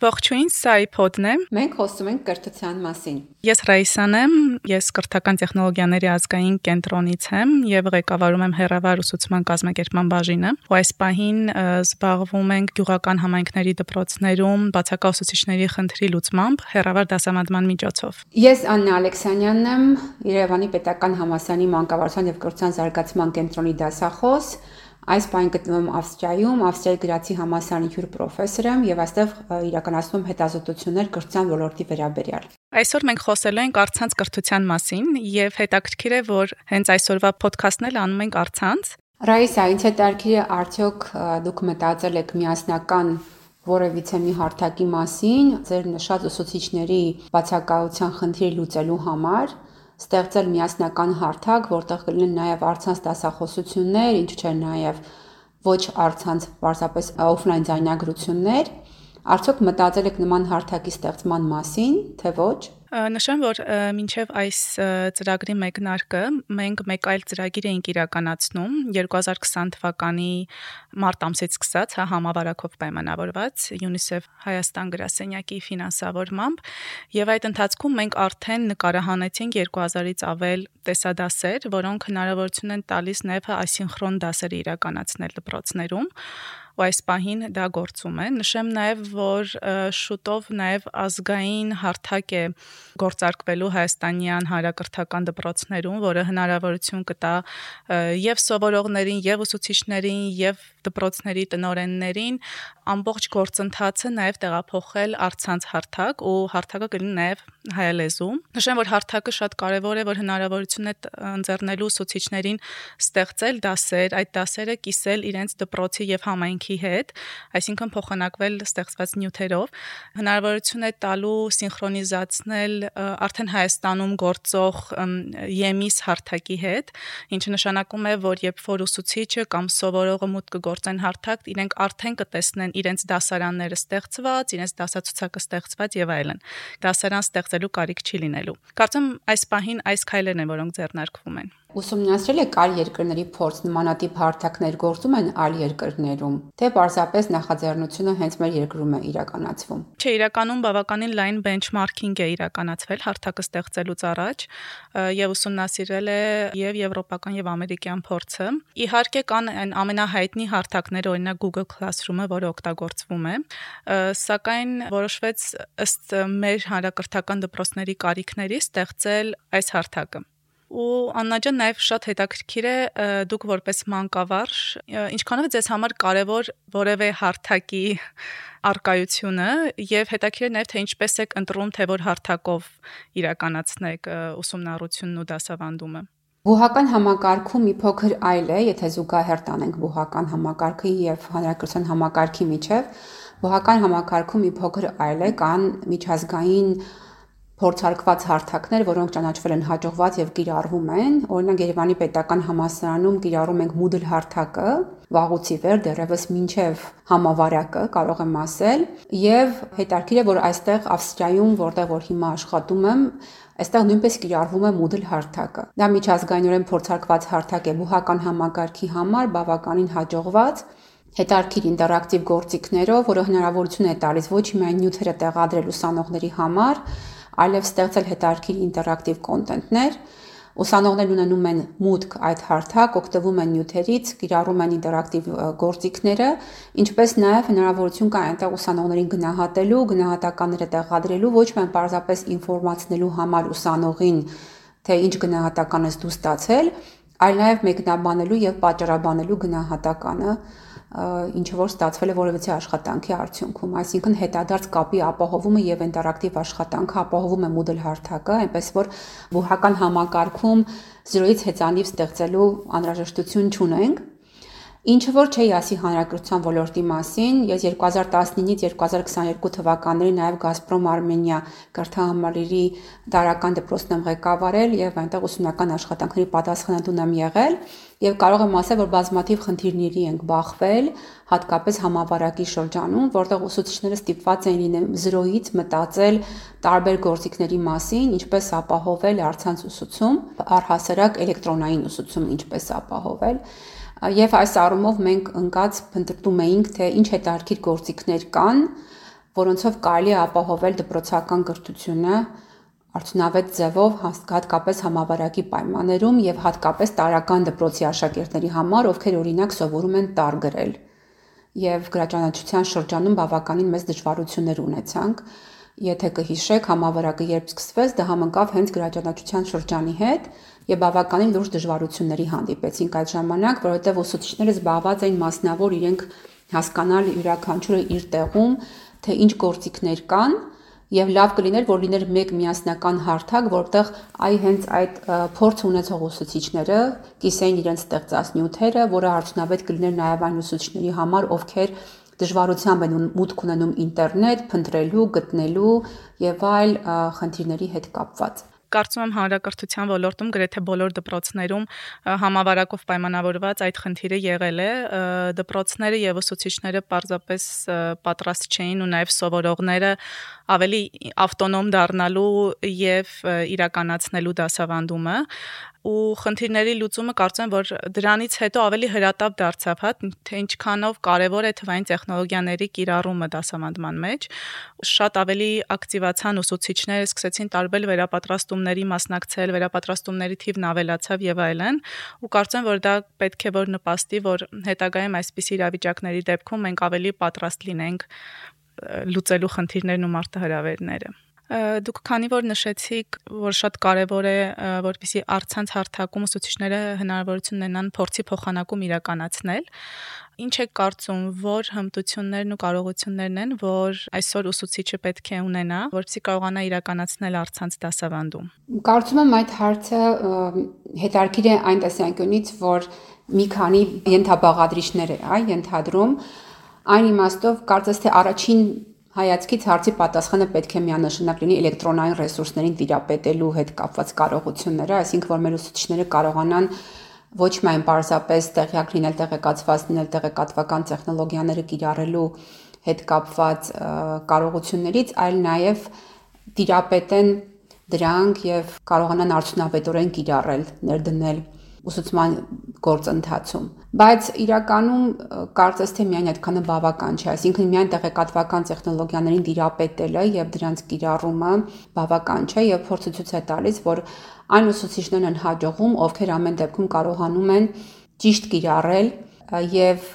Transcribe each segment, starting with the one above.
Ողջույն, սա iPod-ն է։ Մենք խոսում ենք կրթության մասին։ Ես Ռայսան եմ, ես կրթական տեխնոլոգիաների ազգային կենտրոնից եմ եւ ղեկավարում եմ հերավար ուսուցման կազմակերպման բաժինը։ Ու այս պահին զբաղվում ենք գյուղական համայնքների դպրոցներում բացակա ուսուցիչների խնդրի լուծմամբ հերավար դասամատման միջոցով։ Ես Աննա Ալեքսանյանն եմ, Երևանի Պետական Համալսարանի Մանկավարժության եւ կրթության զարգացման կենտրոնի դասախոս Այս բան գտնվում Ավստրիայում, Ավստրիայի գրացի համալսարանի հյուր պրոֆեսոր եմ եւ այստեղ իրականացնում հետազոտություններ կրթության ոլորտի վերաբերյալ։ Այսօր մենք խոսելու ենք արցանց կրթության մասին եւ հետաքրքիր է, որ հենց այսօրվա ոդքասթն էլ անում ենք արցանց։ Ռայսա, ինձ հետաքրքիր է արդյոք դուք մտածել եք միասնական որևիցե մի հարթակի մասին, ձեր նշած ուսուցիչների բացակայության խնդիրը լուծելու համար ստեղծել միասնական հարթակ, որտեղ կլինեն նաև արցանց դասախոսություններ, ինչ չէ նաև ոչ արցանց պարզապես օֆլայն ձայնագրություններ։ Արդյոք մտածել եք նման հարթակի ստեղծման մասին, թե ոչ։ Նշեմ, որ մինչև այս ծրագրի մեկնարկը մենք մեկ այլ ծրագիր էինք իրականացնում 2020 թվականի մարտ ամսից սկսած, հա համավարակով պայմանավորված UNICEF Հայաստան գրասենյակի ֆինանսավորմամբ, եւ այդ ընթացքում մենք արդեն նկարահանեցինք 2000-ից ավել տեսադասեր, որոնք հնարավորություն են տալիս նաեւ ասինխրոն դասեր իրականացնել դպրոցներում ու այս պահին դա գործում է։ Նշեմ նաև, որ շուտով նաև ազգային հարթակ է գործարկվելու հայաստանյան հանրակրթական դպրոցներում, որը հնարավորություն կտա եւ սովորողներին, եւ ուսուցիչներին, եւ դպրոցների տնօրեններին ամբողջ գործընթացը նաև տեղափոխել արցանց հարթակ ու հարթակը կլինի նաև հայալեզու։ Նշեմ, որ հարթակը շատ կարևոր է, որ հնարավորություն է ընձեռնելու ուսուցիչներին ստեղծել դասեր, այդ դասերը կիսել իրենց դպրոցի եւ համայնքի հետ, այսինքն փոխանակվել ստեղծված նյութերով։ Հնարավորություն է տալու սինխրոնիզացնել արդեն Հայաստանում գործող ԵՄԻՍ հարթակի հետ, ինչը նշանակում է, որ երբ որ ուսուցիչը կամ սովորողը մուտք կգործեն հարթակ, իրենք արդեն կտեսնեն իրենց դասարանները ստեղծված, իրենց դասացուցակը ստեղծված եւ այլն։ Դասարան ստեղծելու կարիք չի լինելու։ Կարծում այս պահին այս քայլերն են, որոնք ձեռնարկվում են։ Ուսումնասիրել եք այլ երկրների փորձ նմանատիպ հարթակներ գործում են այլ երկրներում, թե պարզապես նախաձեռնությունը հենց մեր երկրում է իրականացվում։ Չէ, իրականում բավականին լայն բենչմարքինգ է իրականացվել հարթակը ստեղծելուց առաջ եւ ուսումնասիրել է եւ եվրոպական եւ ամերիկյան փորձը։ Իհարկե կան այն ամենահայտնի հարթակները, օրինակ Google Classroom-ը, որը օգտագործվում է, սակայն որոշվեց ըստ մեր հանրակրթական դպրոցների կարիքների ստեղծել այս հարթակը ու Աննաջան նաև շատ հետաքրքիր է դուք որպես մանկավարժ ինչքանով ձեզ համար կարևոր որևէ հարթակի արկայությունը եւ հետաքրքիր է նաև թե ինչպես եք ընտրում թե որ հարթակով իրականացնեք ուսումնառությունն ու դասավանդումը Բուհական համակարգում մի փոքր այլ է, եթե զուգահեռ տանենք բուհական համակարգի եւ հանրակրթության համակարգի միջև, բուհական համակարգում մի փոքր այլ է, կան միջազգային փորձարկված հարթակներ, որոնք ճանաչվել են հաջողված եւ կիրառվում են։ Օրինակ Երևանի Պետական Համալսարանում կիրառում ենք Moodle հարթակը, վաղուց ի վեր դեռևս մինչև համավարակը, կարող եմ ասել, եւ հետարքիր է, որ այստեղ Ավստրիայում, որտեղ որ հիմա աշխատում եմ, այստեղ նույնպես կիրառվում է Moodle հարթակը։ Դա միջազգայինորեն փորձարկված հարթակ է բուհական համակարգի համար, բավականին հաջողված հետարքիր ինտերակտիվ գործիքներով, որը հնարավորություն է տալիս ոչ միայն նյութերը տեղադրել ուսանողների համար, այլև ստեղծել հետարքիր ինտերակտիվ կոնտենտներ։ Ուսանողներն ունենում են մուտք այդ հարթակ, օգտվում են նյութերից, կիրառում են ինտերակտիվ գործիքները, ինչպես նաև հնարավորություն կա այնտեղ ուսանողներին գնահատելու, գնահատականները տեղադրելու, ոչ միայն պարզապես ինֆորմացնելու համար ուսանողին, թե ինչ գնահատական ես դու ստացել, այլ նաև մեկնաբանելու եւ պատճառաբանելու գնահատականը ինչ որ ստացվել է որևիցե աշխատանքի արդյունքում, այսինքն հետադարձ կապի ապահովումը եւ ինտերակտիվ աշխատանքը ապահովում է Moodle հարթակը, այնպես որ բուհական համակարգում 0-ից հեծանիվ ստեղծելու անհրաժեշտություն չունենք Ինչը որ չէի ասի հանրակրթության ոլորտի մասին, ես 2019-ից 2022 թվականներին նաև Gazprom Armenia կրթահամալիրի դարական դպրոցն եմ ղեկավարել եւ այնտեղ ուսումնական աշխատանքների պատասխանատուն եմ եղել եւ կարող եմ ասել, որ բազմաթիվ խնդիրների ենք բախվել, հատկապես համավարակի շրջանում, որտեղ ուսուցիչները ստիպված էին լինել 0-ից մտածել տարբեր գործիքների մասին, ինչպես ապահովել արցանց ուսուցում, առհասարակ էլեկտրոնային ուսուցում ինչպես ապահովել Եվ այս առումով մենք ընկած փնտրտում էինք, թե ինչ հետարքիր գործիքներ կան, որոնցով կարելի է ապահովել դպրոցական կրթությունը արդյունավետ ձևով հատկապես համավարակի պայմաններում եւ հատկապես տարական դպրոցի աշակերտների համար, ովքեր օրինակ սովորում են տար գրել։ Եվ գրաճանաչության շրջանում բավականին մեծ դժվարություններ ունեցանք։ Եթե կհիշեք, համավարակը երբ սկսվեց, դա համընկավ հենց գրաճանաչության շրջանի հետ եւ բավականին լուրջ դժվարությունների հանդիպեցինք այդ ժամանակ, որովհետեւ ուսուցիչները զբաղված էին մասնավոր իրենք հասկանալ յուրաքանչյուրը իր տեղում, թե ինչ գործիքներ կան եւ լավ կլիներ որ լիներ մեկ միասնական հարթակ, որտեղ այ հենց այդ փորձ ունեցող ուսուցիչները կիսեին իրենց ստեղծած նյութերը, որը արդյունավետ կլիներ նաեւ այն ուսուցիչների համար, ովքեր դժվարությամբ են մուտք ունենում ինտերնետ, փնտրելու, գտնելու եւ այլ խնդիրների հետ կապված կարծում եմ հանրակրթության ոլորտում գրեթե բոլոր դպրոցներում համավարակով պայմանավորված այդ խնդիրը եղել է դպրոցները եւ ուսուցիչները պարզապես պատրաստ չէին ու նաեւ սովորողները ավելի ավտոնոմ դառնալու եւ իրականացնելու դասավանդումը ու խնդիրների լուծումը կարծում եմ որ դրանից հետո ավելի հրատապ դարձավ, հա, թե ինչքանով կարևոր է թվային տեխնոլոգիաների կիրառումը դասավանդման մեջ։ Շատ ավելի ակտիվացան ուսուցիչները, սկսեցին տարբեր վերապատրաստումների մասնակցել, վերապատրաստումների թիվն ավելացավ եւ այլն, ու կարծում եմ որ դա պետք է որ նպաստի, որ հետագայում այսպիսի իրավիճակների դեպքում մենք ավելի պատրաստ լինենք լուծելու խնդիրներն ու մարտահրավերները։ Դուք քանի որ նշեցիք, որ շատ կարևոր է, որպեսի արցանց հարթակում ուսուցիչները հնարավորություն ունենան փորձի փոխանակում իրականացնել, ինչ է կարծում, որ հմտություններն ու կարողություններն են, որ այսօր ուսուցիչը պետք է ունենա, որպեսզի կարողանա իրականացնել արցանց դասավանդում։ Կարծում եմ այդ հարցը հետարքիր է այն տեսանկյունից, որ մի քանի ենթաբաղադրիչներ է, այ ենթադրում այն իմաստով կարծես թե առաջին հայացքից հարցի պատասխանը պետք է միանշանակ լինի էլեկտրոնային ռեսուրսներին տիրապետելու հետ կապված կարողությունները, այսինքն որ մեր ուսուցիչները կարողանան ոչ միայն պարզապես տեղյակ լինել տեղեկացված լինել տեղեկատվական տեխնոլոգիաները կիրառելու հետ կապված կարողություններից, այլ նաև տիրապետեն դրանք եւ կարողանան արդյունավետորեն կիրառել, ներդնել ուսուցման գործընթացում։ Բայց իրականում կարծես թե միայն այդքանը բավական չէ, այսինքն միայն տեղեկատվական տեխնոլոգիաներին դիրապետելը եւ դրանց կիրառումը բավական չէ եւ փորձը ցույց է տալիս, որ այն ուսուցիչներն են հաջողում, ովքեր ամեն դեպքում կարողանում են ճիշտ կիրառել եւ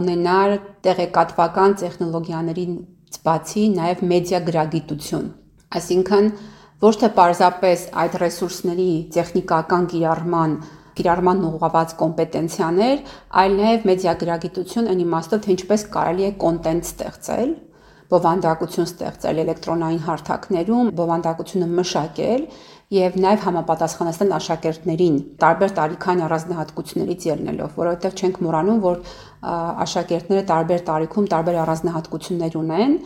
ունենալ տեղեկատվական տեխնոլոգիաներից բացի նաեւ մեդիա գրագիտություն։ Այսինքն ոչ թե պարզապես այդ ռեսուրսների տեխնիկական կիրառման կիրառման ուղղված կոմպետենցիաներ, այլ նաև մեդիագրագիտություն այն իմաստով, թե ինչպես կարելի է կոնտենտ ստեղծել, բովանդակություն ստեղծել էլեկտրոնային հարթակներում, բովանդակությունը մշակել եւ նաեւ համապատասխանեցնել աշակերտներին տարբեր տարիքային առանձնահատկություններից ելնելով, որովհետեւ չենք մոռանում, որ աշակերտները տարբեր տարիքում տարբեր առանձնահատկություններ ունեն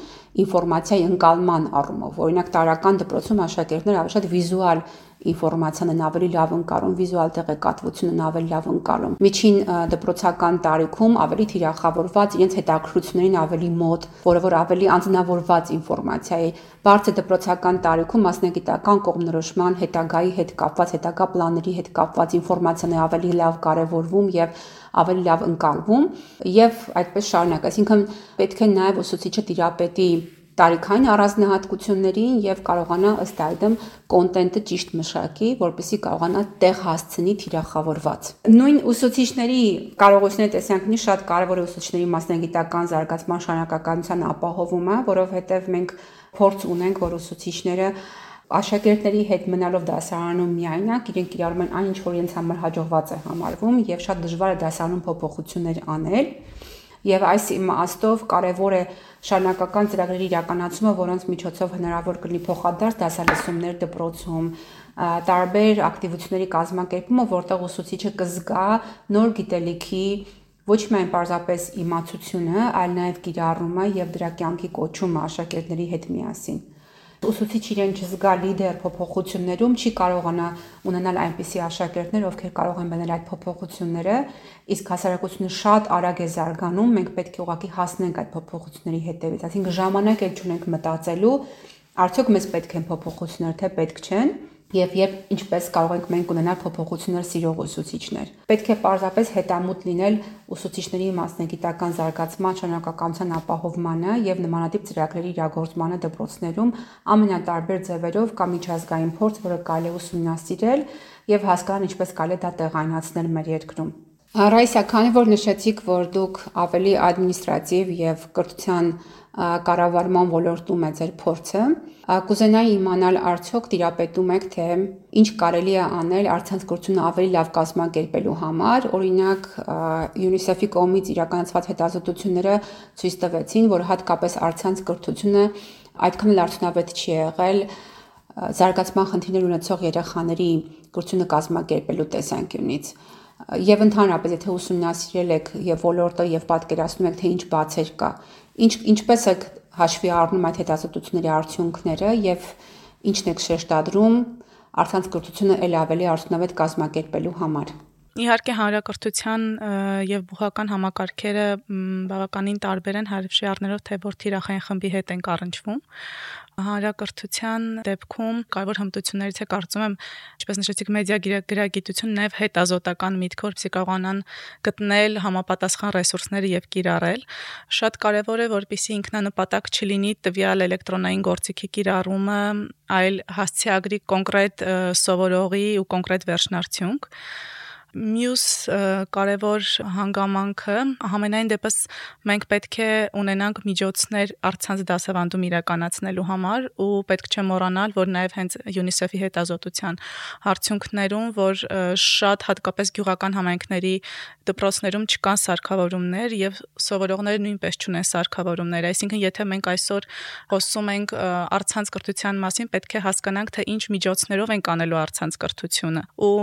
ինֆորմացիայի ընկալման առումով։ Օրինակ տարական դպրոցում աշակերտները ավելի շատ վիզուալ ինֆորմացիան ավելի լավ ընկալում, վիզուալ տեղեկատվությունն ավելի լավ ընկալում։ Միջին դպրոցական տարիքում ավելի թիրախավորված, իրենց հետաքրություններին ավելի մոտ, որը որ ավելի անձնավորված ինֆորմացիա է։ Բարձր դպրոցական տարիքում մասնագիտական կողմնորոշման հետագայի հետ կապված, հետագա պլանների հետ կապված ինֆորմացիան է ավելի լավ կարևորվում եւ ավելի լավ ընկալվում եւ այդպես շարունակ։ Այսինքն պետք է նաեւ ուսուցիչը տիրապետի տարիքային առանձնահատկություններին եւ կարողանա ըստ այդմ կոնտենտը ճիշտ մշակի, որպեսզի կարողանա տեղ հասցնի թիրախավորված։ Նույն ուսուցիչների կարողությունների տեսանկյունից շատ կարևոր է ուսուցիչների մասնագիտական զարգացման շարունակականության ապահովումը, որովհետեւ մենք փորձ ունենք, որ ուսուցիչները աշակերտների հետ մնալով դասարանում միայնակ իրենք կիրառում են այն ինչ որ իրենց համար հաջողված է համարվում եւ շատ դժվար է դասարանում փոփոխություններ անել եւ այս իմաստով կարեւոր է շարունակական ծրագրերի իրականացումը, որոնց միջոցով հնարավոր կլինի փոխադարձ դասալսումներ դպրոցում, տարբեր ակտիվությունների կազմակերպումը, որտեղ ուսուցիչը կզգա նոր գիտելիքի ոչ միայն պարզապես իմացությունը, այլ նաև կիրառումը եւ դրա կյանքի կոչումը աշակերտների հետ միասին ուսուցիչ իրեն չզգա լիդեր փոփոխություններում, չի կարողանա ունենալ այնպիսի աշակերտներ, ովքեր կարող են բնել այդ փոփոխությունները, իսկ հասարակությունը շատ արագ է զարգանում, մենք պետք է ուղղակի հասնենք այդ փոփոխությունների հետևից, այսինքն ժամանակ էլ չունենք մտածելու, արդյոք մեզ պետք են փոփոխություններ, թե պետք չեն, եւ երբ ինչպես կարող ենք մենք ունենալ փոփոխություններ սիրող ուսուցիչներ։ Պետք է պարզապես հետամուտ լինել ուսուցիչների մասնագիտական զարգացման շնորհակալության ապահովմանը եւ նմանատիպ ծրագրերի իրագործմանը դպրոցներում ամենատարբեր ձևերով կամ միջազգային փորձ, որը կարելի է ուսումնասիրել եւ հասկանալ ինչպես կարելի է դա տեղայնացնել մեր երկրում։ Ռայսա, քանի որ նշեցիք, որ դուք ավելի ադմինիստրատիվ եւ կրթության կառավարման ոլորտում է ձեր փորձը, կուզենայի իմանալ արդյոք տիրապետում եք թե ինչ կարելի է անել արցանց կրթությունը ավելի լավ կազմակերպելու համար, օրինակ UNICEF-ի կողմից իրականացված հետազոտությունները ցույց տվեցին, որ հատկապես արցանց կրթությունը այդքան էլ արդյունավետ չի եղել զարգացման խնդիրներ ունեցող երեխաների կրթությունը կազմակերպելու տեսանկյունից եւ ընդհանրապես եթե ուսումնասիրել եք եւ ոլորտը եւ պատկերացնում եք թե ինչ բացեր կա ինչ ինչպես եք հաշվի առնում այդ հետազոտությունների արդյունքները եւ ինչն եք շեշտադրում առցանց կրթությունը ել ավելի արդյունավետ կազմակերպելու համար Իհարկե հանրակրթության եւ բուհական համակարգերը բավականին տարբեր են հարևշի առներով թե որ թիրախային խմբի հետ են առնչվում հանրակրթության դեպքում կարևոր հմտություններից է կարծում եմ, ինչպես նշեցիք, մեդիա գրագիտությունն եւ հետազոտական միտքը, որպեսզի կարողանան գտնել համապատասխան ռեսուրսները եւ կիրառել։ Շատ կարևոր է, որպեսզի ինքնանպատակ չլինի տվյալ էլեկտրոնային գործիքի կիրառումը, այլ հասցեագրի կոնկրետ սովորողի ու կոնկրետ վերջնարդյունք Մյուս կարևոր հանգամանքը համենայն դեպս մենք պետք է ունենանք միջոցներ արցանց դասավանդում իրականացնելու համար ու պետք չէ մոռանալ, որ նաև հենց UNICEF-ի հետազոտության արդյունքներում, որ շատ հատկապես գյուղական համայնքների դպրոցներում չկան սարքավորումներ եւ սովորողները նույնպես չունեն սարքավորումներ, այսինքն եթե մենք այսօր խոսում ենք արցանց կրթության մասին, պետք է հասկանանք թե ինչ միջոցներով ենք անելու արցանց կրթությունը։ Ու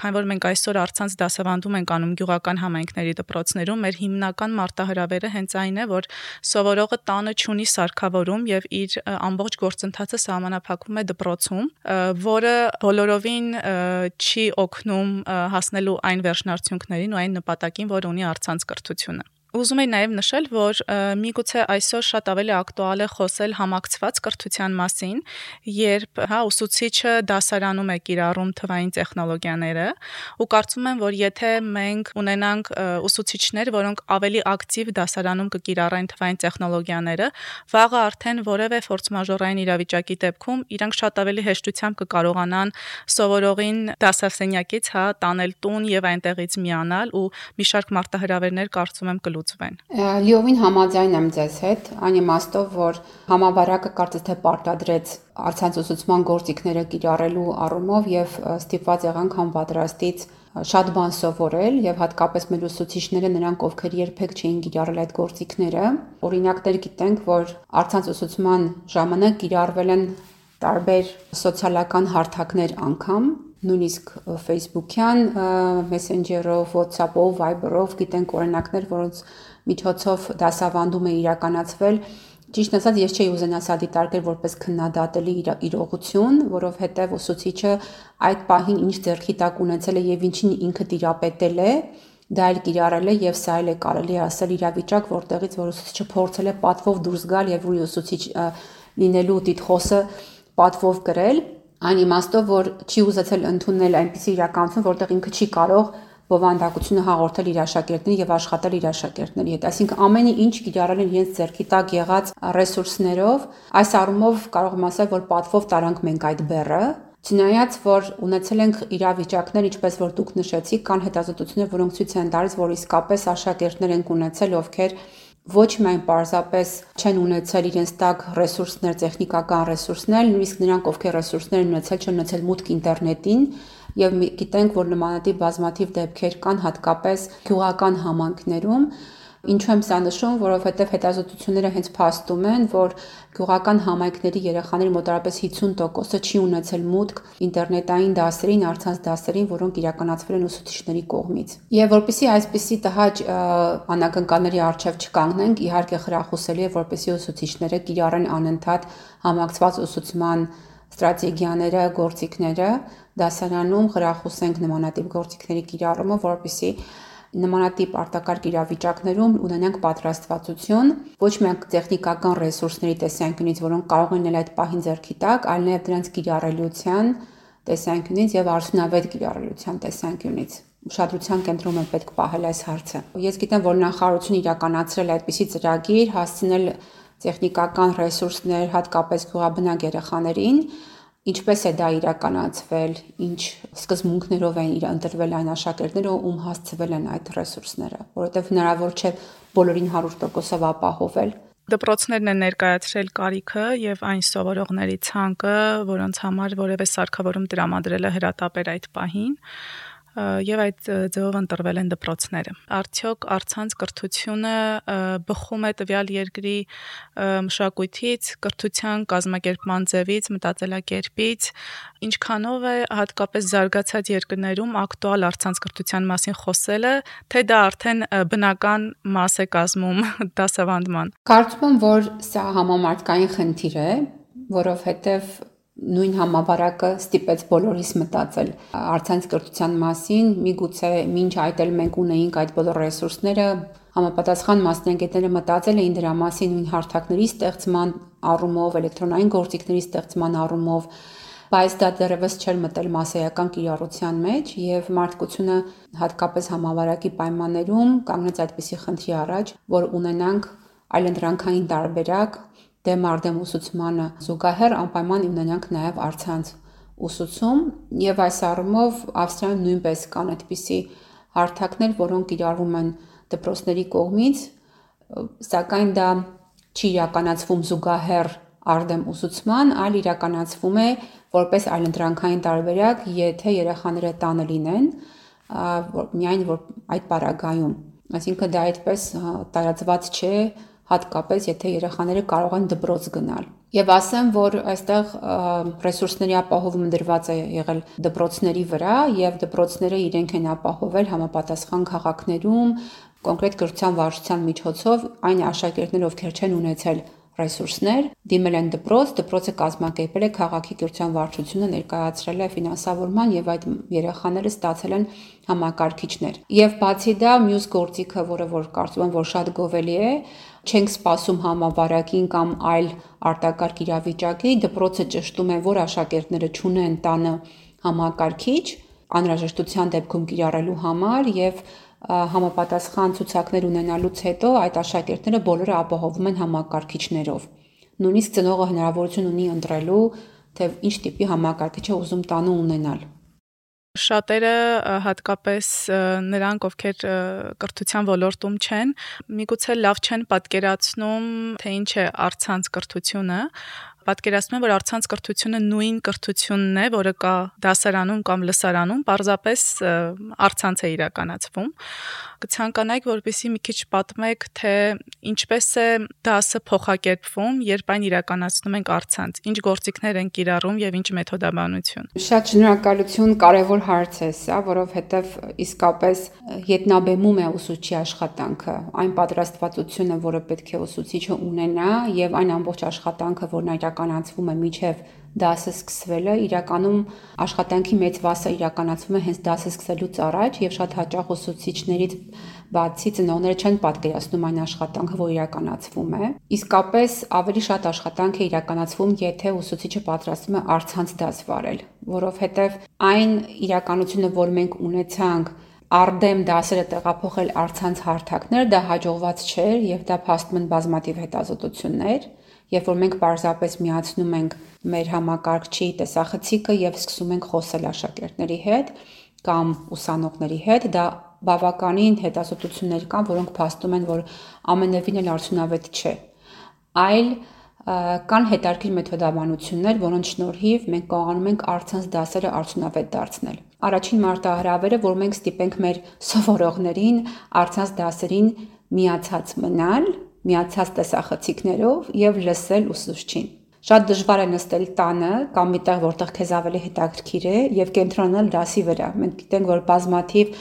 քանի որ մենք այսօր առցանց դասավանդում ենք անում գյուղական համայնքների դպրոցներում, մեր հիմնական մարտահրավերը հենց այն է, որ սովորողը տանը ճունի սարքավորում եւ իր ամբողջ գործընթացը սահմանափակվում է դպրոցում, որը բոլորովին չի օգնում հասնելու այն վերջնարդյունքներին ու այն նպատակին, որ ունի առցանց կրթությունը։ Ուզում եի նաև նշել, որ միգուցե այսօր շատ ավելի ակտուալ է խոսել համակցված կրթության մասին, երբ հա ուսուցիչը դասարանում է կիրառում թվային տեխնոլոգիաները, ու կարծում եմ, որ եթե մենք ունենանք ուսուցիչներ, որոնք ավելի ակտիվ դասարանում կկիրառեն թվային տեխնոլոգիաները, վաղը արդեն որևէ ֆորս մաժորային իրավիճակի դեպքում իրանք շատ ավելի հեշտությամբ կկարողանան սովորողին դասասենյակից հա տանել տուն եւ այնտեղից միանալ ու մի շարք մարտահրավերներ կարծում եմ կլու կլուծվեն։ Լիովին համաձայն եմ ձեզ հետ, այն իմաստով, որ համավարակը կարծես թե պարտադրեց արցանց ուսուցման գործիքները կիրառելու առումով եւ ստիպված եղանք համապատրաստից շատ բան սովորել եւ հատկապես մեր ուսուցիչները նրանք ովքեր երբեք չէին կիրառել այդ գործիքները օրինակներ գիտենք որ արցանց ուսուցման ժամանակ կիրառվել են տարբեր սոցիալական հարթակներ անգամ նույնիսկ Facebook-յան Messenger-ով, WhatsApp-ով, Viber-ով գիտենք օրինակներ, որոնց միջոցով դասավանդում է իրականացվել Ճիշտ ասած, ես չէի ուզենա սա դիտարկել որպես քննադատելի իրողություն, որովհետև ուսուցիչը այդ պահին ինչ ձեռքի տակ ունեցել է եւ ինչին ինքը տիրապետել է, դա էլ կիրառել է եւ սա էլ է կարելի ասել իրավիճակ, որտեղից որ ուսուցիչը փորձել է պատվով դուրս գալ եւ ուսուցիչ լինելու տիտղոսը պատվով գրել այն իմաստով, որ չի ուզեցել ընդունել այնպիսի իրականություն, որտեղ ինքը չի կարող բովանդակությունը հաղորդել իր աշակերտներին եւ աշխատել իր աշակերտների հետ։ Այսինքն ամենի ինչ կիրառել են իրենց ձեռքի տակ եղած ռեսուրսներով, այս առումով կարող եմ ասել, որ պատվով տարանք մենք այդ բեռը, Չնայած որ ունեցել ենք իրավիճակներ, ինչպես որ դուք նշեցիք, կան հետազոտություններ, որոնք ցույց են տալիս, որ իսկապես աշակերտներ են ունեցել, ովքեր ոչ միայն պարզապես չեն ունեցել իրենց տակ ռեսուրսներ, տեխնիկական ռեսուրսներ, նույնիսկ նրանք, ովքեր ռեսուրսներ ունեցել, չեն ունեցել մուտք ինտերնետին, եւ գիտենք, որ նմանատիպ բազմաթիվ դեպքեր կան հատկապես գյուղական համայնքներում, Ինչու եմ սա նշում, որովհետև հետազոտությունները հենց փաստում են, որ գյուղական համայնքների երեխաների մոտարապես 50%-ը չի ունեցել մուտք ինտերնետային դասերին, արցանց դասերին, որոնք իրականացվել են ուսուցիչների կողմից։ Եվ որpիսի այսպիսի տհաճ անակնկալների առջև չկանգնենք, իհարկե խրախուսելի է, որպեսի ուսուցիչները կիրառեն անընդհատ համակցված ուսուցման ստրատեգիաները, գործիքները դասարանում խրախուսենք նմանատիպ գործիքների կիրառումը, որպեսի նմանատիպ արտակարգ իրավիճակներում ունենանք պատրաստվածություն ոչ միայն տեխնիկական ռեսուրսների տեսանկյունից, որոնք կարող են ել այդ պահին ձեռքի տակ, այլ նաև դրանց կիրառելիության տեսանկյունից եւ արդյունավետ կիրառելիության տեսանկյունից ուշադրության կենտրոնում է պետք պահել այս հարցը։ Ես գիտեմ, որ նախարարությունը իրականացրել է այդպիսի ծրագիր, հասցնել տեխնիկական ռեսուրսներ հատկապես գյուղաբնակ երեխաներին, ինչպես է դա իրականացվել, ինչ սկզբունքներով են իր ընտրվել այն աշակերտները, ում հասցվել են այդ ռեսուրսները, որովհետև հնարավոր չէ բոլորին 100%-ով ապահովել դպրոցներն են ներկայացրել կարիքը եւ այն սովորողների ցանկը, որոնց համար որևէ սարքավորում տրամադրել է հրատապեր այդ պահին եւ այդ ձևով ընտրվել են դպրոցները։ Արդյոք արցանց կրթությունը բխում է տվյալ երկրի մշակույթից, կրթության կազմակերպման ձևից, մտածելակերպից, ինչքանով է հատկապես զարգացած երկրներում ակտուալ արցանց կրթության մասին խոսելը, թե դա արդեն բնական մաս է կազմում դասավանդման։ Կարծում եմ, որ սա համամարտկային խնդիր է, որովհետև նույն համավարակը ստիպեց բոլորիս մտածել արցանց կրթության մասին, միգուցե մինչ այդ էլ մենք ունեինք այդ բոլոր ռեսուրսները, համապատասխան մասնագետները մտածել էին դրա մասին նույն հարթակների ստեղծման առումով, էլեկտրոնային գործիքների ստեղծման առումով, բայց դա դեռևս չէր մտել մասսայական կիրառության մեջ եւ մարդկությունը հատկապես համավարակի պայմաններում կանգնեց այդպիսի խնդրի առաջ, որ ունենանք այլընտրանքային տարբերակ դեմ արդեմ ուսուցմանը. Զուգահեռ անպայման ունենանք նաև արցանց ուսուցում եւ այս առումով Ավստրիայում նույնպես կան այդպիսի հարթակներ, որոնք իրարվում են դպրոցների կողմից, սակայն դա չի իրականացվում զուգահեռ արդեմ ուսուցման, այլ իրականացվում է որպես այլընտրանքային տարբերակ, եթե երեխաները տանը լինեն, միայն որ այդ պարագայում, այսինքն դա այդպես տարածված չէ հատկապես եթե երեխաները կարող են դպրոց գնալ։ Եվ ասեմ, որ այստեղ ռեսուրսների ապահովումը դրված է եղել դպրոցների վրա եւ դպրոցները իրենք են ապահովել համապատասխան քաղաքներում կոնկրետ կրթության վարչության միջոցով այն աշակերտները, ովքեր չեն ունեցել ռեսուրսներ, դիմել են դպրոց, դպրոցը կազմակերպել է քաղաքի կրթության վարչությունը ներկայացրել է ֆինանսավորման եւ այդ երեխաները ստացել են համակարգիչներ։ Եվ բացի դա, մյուս գործիքը, որը որ կարծում եմ, որ շատ գովելի է, չենք սպասում համավարակին կամ այլ արտակարգ իրավիճակի, դպրոցը ճշտում է, որ աշակերտները ճունեն տանը համակարգիչ անհրաժեշտության դեպքում կիրառելու համար եւ համապատասխան ցուցակներ ունենալուց հետո այդ աշակերտները բոլորը ապահովում են համակարգիչներով։ Նույնիսկ ծնողը հնարավորություն ունի ընտրելու, թե ինչ տիպի համակարգիչ է ուզում տանը ունենալ։ Շատերը հատկապես նրանք, ովքեր կրթության ոլորտում չեն, միգուցե լավ չեն պատկերացնում, թե ինչ է արցանց կրթությունը, պատկերացնում եմ, որ արցանց կրթությունը նույն կրթությունն է, որը կա դասարանում կամ լսարանում, պարզապես արցանց է իրականացվում։ Կցանկանայիք, որպեսզի մի քիչ պատմեք, թե ինչպես է դասը փոխակերպվում, երբ այն իրականացնում ենք արցանց, ինչ գործիքներ են կիրառում եւ ինչ մեթոդաբանություն։ Շատ շնորհակալություն, կարևոր հարց է սա, որովհետեւ իսկապես ետնաբեմում է ուսուցչի աշխատանքը, այն պատրաստվածությունը, որը պետք է ուսուցիչը ունենա եւ այն ամբողջ աշխատանքը, որն իրականացվում է միջև դասը սկսվելը, իրականում աշխատանքի մեծ մասը իրականացվում է հենց դասը սկսելուց առաջ եւ շատ հաճախ ուսուցիչներից բացի ծնողները չեն պատկերացնում այն աշխատանքը, որ իրականացվում է։ Իսկապես ավելի շատ աշխատանք է իրականացվում, եթե ուսուցիչը պատրաստվում է արցանց դաս վարել, որովհետեւ այն իրականությունը, որ մենք ունեցանք արդեմ դասերը տեղափոխել արցանց հարթակներ, դա հաջողված չէր եւ դա փաստում են բազմատիվ հետազոտություններ երբ որ մենք պարզապես միացնում ենք մեր համակարգչի տեսախցիկը եւ սկսում ենք խոսել աշակերտների հետ կամ ուսանողների հետ, դա բավականին հետազոտություններ կան, որոնք փաստում են, որ ամենևին էլ արդյունավետ չէ։ Այլ կան հետարքիր մեթոդաբանություններ, որոնց շնորհիվ մենք կարողանում ենք արցանց դասերը արդյունավետ դարձնել։ Առաջին մարտահրավերը, որ մենք ստիպենք մեր սովորողներին արցանց դասերին միացած մնալ միացած տեսախցիկներով եւ լսել ուսուցչին։ Շատ դժվար է նստել տանը կամ միտեղ, որտեղ քեզ ավելի հետաքրքիր է եւ կենտրոնալ դասի վրա։ Մենք գիտենք, որ բազմաթիվ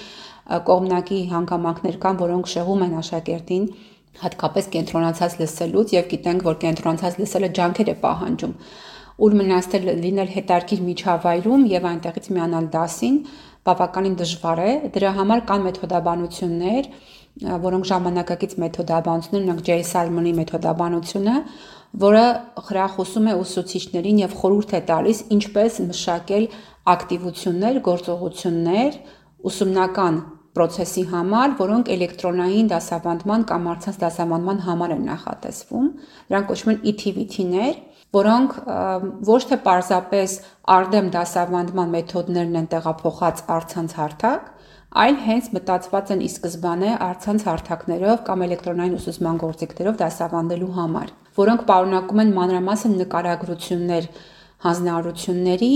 կողմնակի հանգամանքներ կան, որոնք շեղում են աշակերտին հատկապես կենտրոնացած լսելուց եւ գիտենք, որ կենտրոնացած լսելը ջանքեր է պահանջում ուր մնացել լինել հետարքիր միջավայրում եւ այնտեղից միանալ դասին բավականին դժվար է։ Դրա համար կան մեթոդաբանություններ, որոնք ժամանակակից մեթոդաբանություններ, օրինակ J. Salmon-ի մեթոդաբանությունը, որը խրախուսում է ուսուցիչներին եւ խորհուրդ է տալիս ինչպես մշակել ակտիվություններ, գործողություններ, ուսումնական process-ի համար, որոնք էլեկտրոնային դասավանդման կամ առցանց դասավանդման համար են նախատեսվում։ Դրանք կոչվում են ETVT-ներ, որոնք ոչ թե պարզապես արդեմ դասավանդման մեթոդներն են տեղափոխած առցանց հարթակ, այլ հենց մտածված են ի սկզբանե առցանց հարթակներով կամ էլեկտրոնային ուսուցման գործիքներով դասավանդելու համար, որոնք պարունակում են մանրամասն նկարագրություններ հանձնարարությունների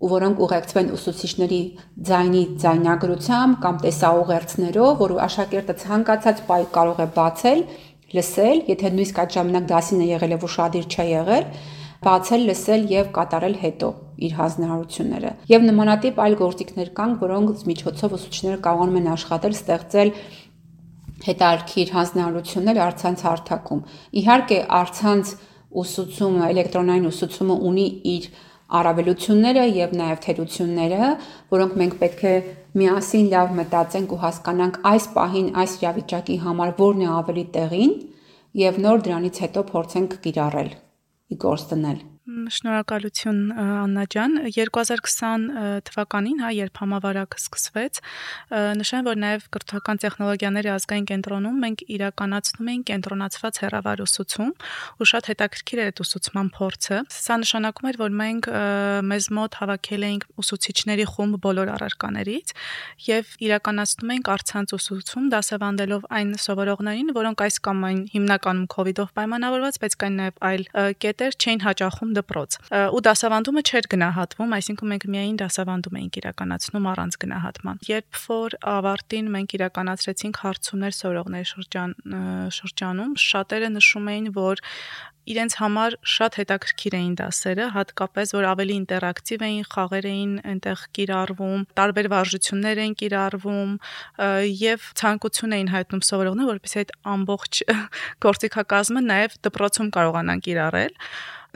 ու որոնք ուղեկցվեն ուսուցիչների ձայնի ձայնագրությամբ կամ տեսաուղերձներով, որ աշակերտը ցանկացած պահի կարող է բացել լսել, եթե նույնիսկ այդ ժամանակ դասին է եղել եւ ուշադիր չէ եղել, բացել, լսել եւ կատարել հետո իր հանձնարարությունները։ Եվ նմանատիպ այլ գործիքներ կան, որոնց միջոցով ուսուցիչները կարողանում են աշխատել, ստեղծել հետարքիր հանձնարարություններ արցանց հարթակում։ Իհարկե, արցանց ուսուցումը, էլեկտրոնային ուսուցումը ունի իր առավելությունները եւ նաեւ թերությունները, որոնք մենք պետք է միասին լավ մտածենք ու հասկանանք այս պահին այս իրավիճակի համար որն է ավելի տեղին եւ նոր դրանից հետո փորձենք կիրառել, ይቆርሰናል። Շնորհակալություն Աննա ջան։ 2020 թվականին, հա, երբ համավարակը սկսվեց, նշեմ, որ նաև կրթական տեխնոլոգիաների ազգային կենտրոնում մենք իրականացնում էինք կենտրոնացված հեռավար ուսուցում, ու շատ հետաքրքիր էր այդ ուսուցման փորձը։ Սա նշանակում էր, որ մենք մեզ մոտ հավաքել էինք ուսուցիչների խումբ բոլոր առարկաներից եւ իրականացնում էինք արցանց ուսուցում, դասավանդելով այն սովորողներին, որոնք այս կամ այն հիմնականում իդով պայմանավորված, բայց կային նաև այլ կետեր, չէին հաճախում դպրոց։ Ու դասավանդումը չէր գնահատվում, այսինքն մենք միայն դասավանդում էինք իրականացնում առանց գնահատման։ Երբ որ ավարտին մենք իրականացրեցինք հարցումներ սորողների շրջան շրջանում, շատերը նշում էին, որ իրենց համար շատ հետաքրքիր էին դասերը, հատկապես որ ավելի ինտերակտիվ էին, խաղեր էին այնտեղ կիրառվում, տարբեր վարժություններ էին կիրառվում եւ ցանկություն էին հայտնում սովորողները, որովհետեւ այդ ամբողջ գործիքակազմը նաեւ դպրոցում կարողանան կիրառել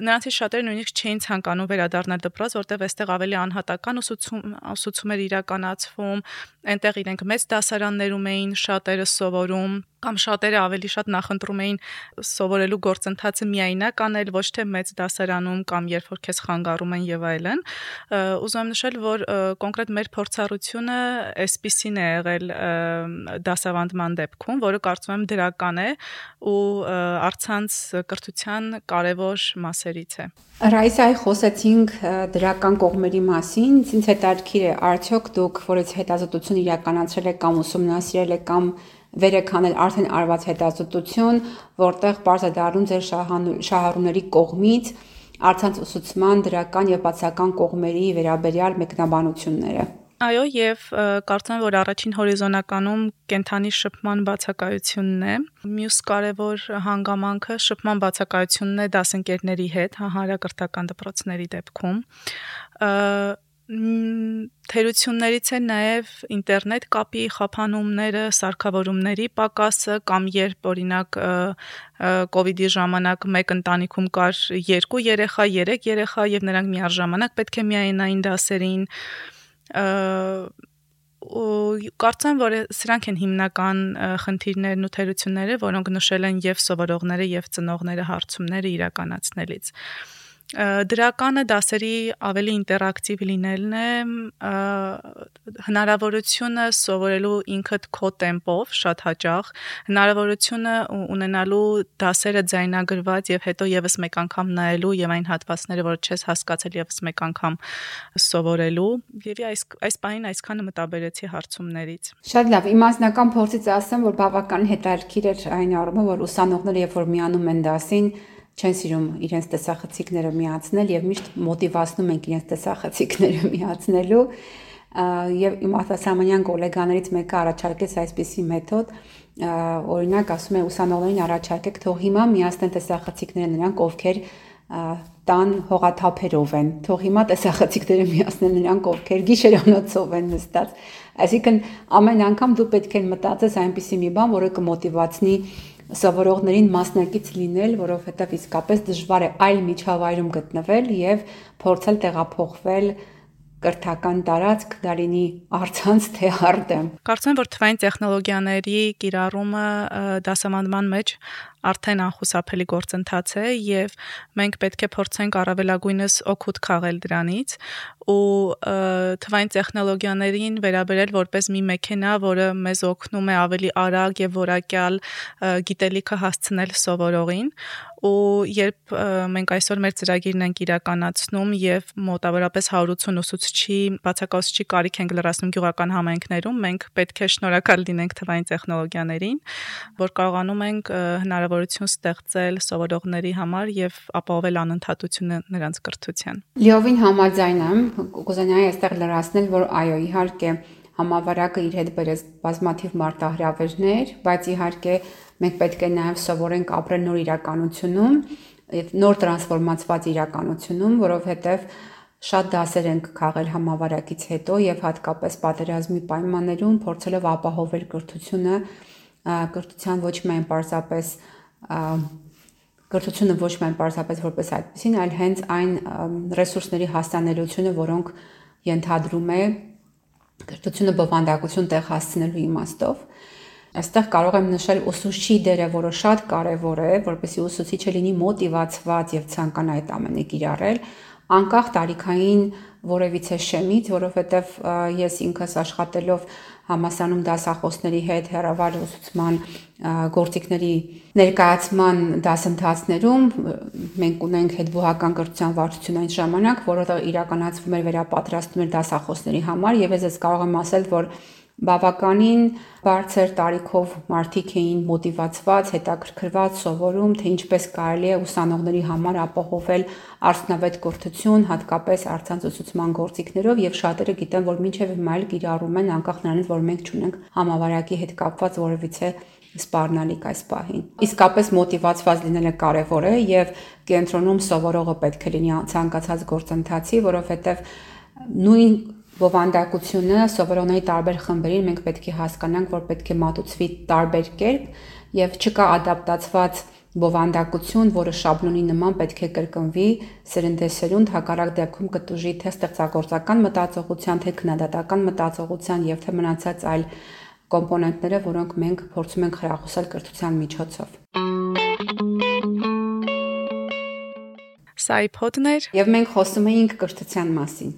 նրանցից շատերը նույնիսկ չէին ցանկանում վերադառնալ դպրոց, որտեղ այստեղ ավելի անհատական ուսուցում ուսուցում էր իրականացվում, այնտեղ իրենք մեծ դասարաններում էին շատերը սովորում, կամ շատերը ավելի շատ նախընտրում էին սովորելու գործընթացը միայնակ անել, ոչ թե մեծ դասարանում կամ երբ որ քեզ խանգարում են եւ այլն։ Ուզում եմ նշել, որ կոնկրետ մեր փորձառությունը այսպիսին է եղել դասավանդման դեպքում, որը կարծում եմ դրական է ու արցանց կրթության կարևոր մասերից է։ Ռայսայի խոսեցինք դրական կողմերի մասին, ինձ հետաքրքիր է արդյոք դուք, որից հետազոտություն իրականացրել եք կամ ուսումնասիրել եք կամ վեր եք հանել արդեն արված հետազոտություն, որտեղ բարձր դառնում ձեր շահառուների կողմից արցանց ուսուցման դրական եւ բացական կողմերի վերաբերյալ մեկնաբանությունները։ Այո, եւ կարծում եմ, որ առաջին հորիզոնականում կենթանի շփման բացակայությունն է։ Մյուս կարևոր հանգամանքը շփման բացակայությունն է դասընկերների հետ, հա, հանրակրթական դպրոցների դեպքում թերություններից է նաև ինտերնետ կապի խափանումները, սարքավորումների պակասը կամ երբ օրինակ կ ូវ իդի ժամանակ մեկ ընտանիքում կար 2 երեխա, 3 երեխա եւ նրանք միաժամանակ պետք է միայնային դասերին կարծեմ, որ սրանք են հիմնական խնդիրներն ու թերությունները, որոնք նշել են եւ սովորողները եւ ծնողները հարցումները իրականացնելից դրականը դասերի ավելի ինտերակտիվ լինելն է հնարավորությունը սովորելու ինքդ քո տեմպով շատ հաճախ հնարավորությունը ունենալու դասերը ձայնագրված եւ հետո եւս մեկ անգամ նայելու եւ այն հատվածները որ չես հասկացել եւս մեկ անգամ սովորելու եւ այս այս բանին այսքանը մտաբերեցի հարցումներից շատ լավ իմ անձնական փորձից ասեմ որ բավական հետաքրքիր էր այն առումով որ ուսանողները երբ որ միանում են դասին չեն սիրում իրենց տեսախցիկները միացնել եւ միշտ մոտիվացնում ենք իրենց տեսախցիկները միացնելու եւ իմ արտասահմանյան գոլեգաներից մեկը առաջարկեց այսպիսի մեթոդ օրինակ ասում է ուսանողներին առաջարկեք թող հիմա միացնեն տեսախցիկները նրանք ովքեր տան հողաթափերով են թող հիմա տեսախցիկները միացնեն նրանք ովքեր գիշերանոցով են նստած այսինքն ամեն անգամ դու պետք է մտածես այնպիսի մի բան որը կմոտիվացնի սովորողներին մասնակից լինել, որովհետև իսկապես դժվար է այլ միջավայրում գտնվել եւ փորձել տեղափոխվել կրթական տարածք դա լինի արցանց թե արդեմ։ Կարծում եմ, որ թվային տեխնոլոգիաների կիրառումը դասավանդման մեջ արդեն անխուսափելի գործընթաց է եւ մենք պետք է փորձենք առավելագույնս օգուտ քաղել դրանից ու թվային տեխնոլոգիաներին վերաբերել որպես մի մեքենա, որը մեզ օգնում է ավելի արագ եւ որակյալ գիտելիքը հասցնել սովորողին ու երբ մենք այսօր մեր ծրագիրն ենք իրականացնում եւ մոտավորապես 180 ուսուցչի բացակայուցչի կարիք ենք լրացնում գյուղական համայնքներում, մենք պետք է շնորհակալ լինենք թվային տեխնոլոգիաներին, որ կարողանում ենք հնարավորություն ստեղծել սովորողների համար եւ ապահովել անընդհատությունը նրանց կրթության։ Լիովին համաձայն եմ, կուզենայի այստեղ լրացնել, որ այո, իհարկե համավարակը իր հետ բերեց բազմաթիվ մարտահրավերներ, բայց իհարկե մենք պետք է նաև սովորենք ապրել նոր իրականությունում նոր տրանսֆորմացված իրականությունում, որովհետեւ շատ դասեր ենք քաղել համավարակից հետո եւ հատկապես պատերազմի պայմաններում փորձելով ապահովել կրթությունը, կրթության ոչ միայն պարզապես կրթությունը ոչ միայն պարզապես որպես այդպեսին, այլ հենց այն ռեսուրսների հասանելիությունը, որոնք ենթադրում է կրթությունը բովանդակություն տեղ հասցնելու իմաստով Այստեղ կարող եմ նշել ուսուցչի դերը, որը շատ կարևոր է, որպեսզի ուսուցիչը լինի մոտիվացված եւ ցանկանա այդ ամենը կիրառել, անկախ տարիքային որևիցե շեմից, որովհետև ես ինքս աշխատելով համասանում դասախոսների հետ հերավար ուսուցման գործիքների ներկայացման դասընթացներում մենք ունենք հետբուհական կրթության վարչություն այն ժամանակ, որը իրականացվում էր վերապատրաստում էր դասախոսների համար եւ ես կարող եմ ասել, որ բավականին բարձր տարիքով մարդիկ էին մոտիվացված, հետաքրքրված սովորում, թե ինչպես կարելի է ուսանողների համար ապահովել արդյունավետ կրթություն, հատկապես արցանց ուսուցման գործիքներով եւ շատերը գիտեն, որ մինչեւ հիմա էլ կիրառում են անկախ նրանից, որ մենք չունենք համավարակի հետ կապված որևիցե սպառնալիք այս պահին։ Իսկապես մոտիվացված լինելը կարևոր է եւ կենտրոնում սովորողը պետք է լինի ցանկացած գործընթացի, որովհետեւ նույն բովանդակությունը սովորողների տարբեր խմբերին մենք պետք է հասկանանք, որ պետք է մատուցվի տարբեր կերպ եւ չկա ադապտացված բովանդակություն, որը շաբլոնի նման պետք է կրկնվի սերնդեսերունդ հակառակ դեպքում կտուժի թե ստեղծագործական մտածողության, թե քննադատական մտածողության եւ թե մնացած այլ կոմպոնենտները, որոնք մենք փորձում ենք խրախուսել կրթության միջոցով։ Սա էր եւ մենք խոսում էինք կրթության մասին։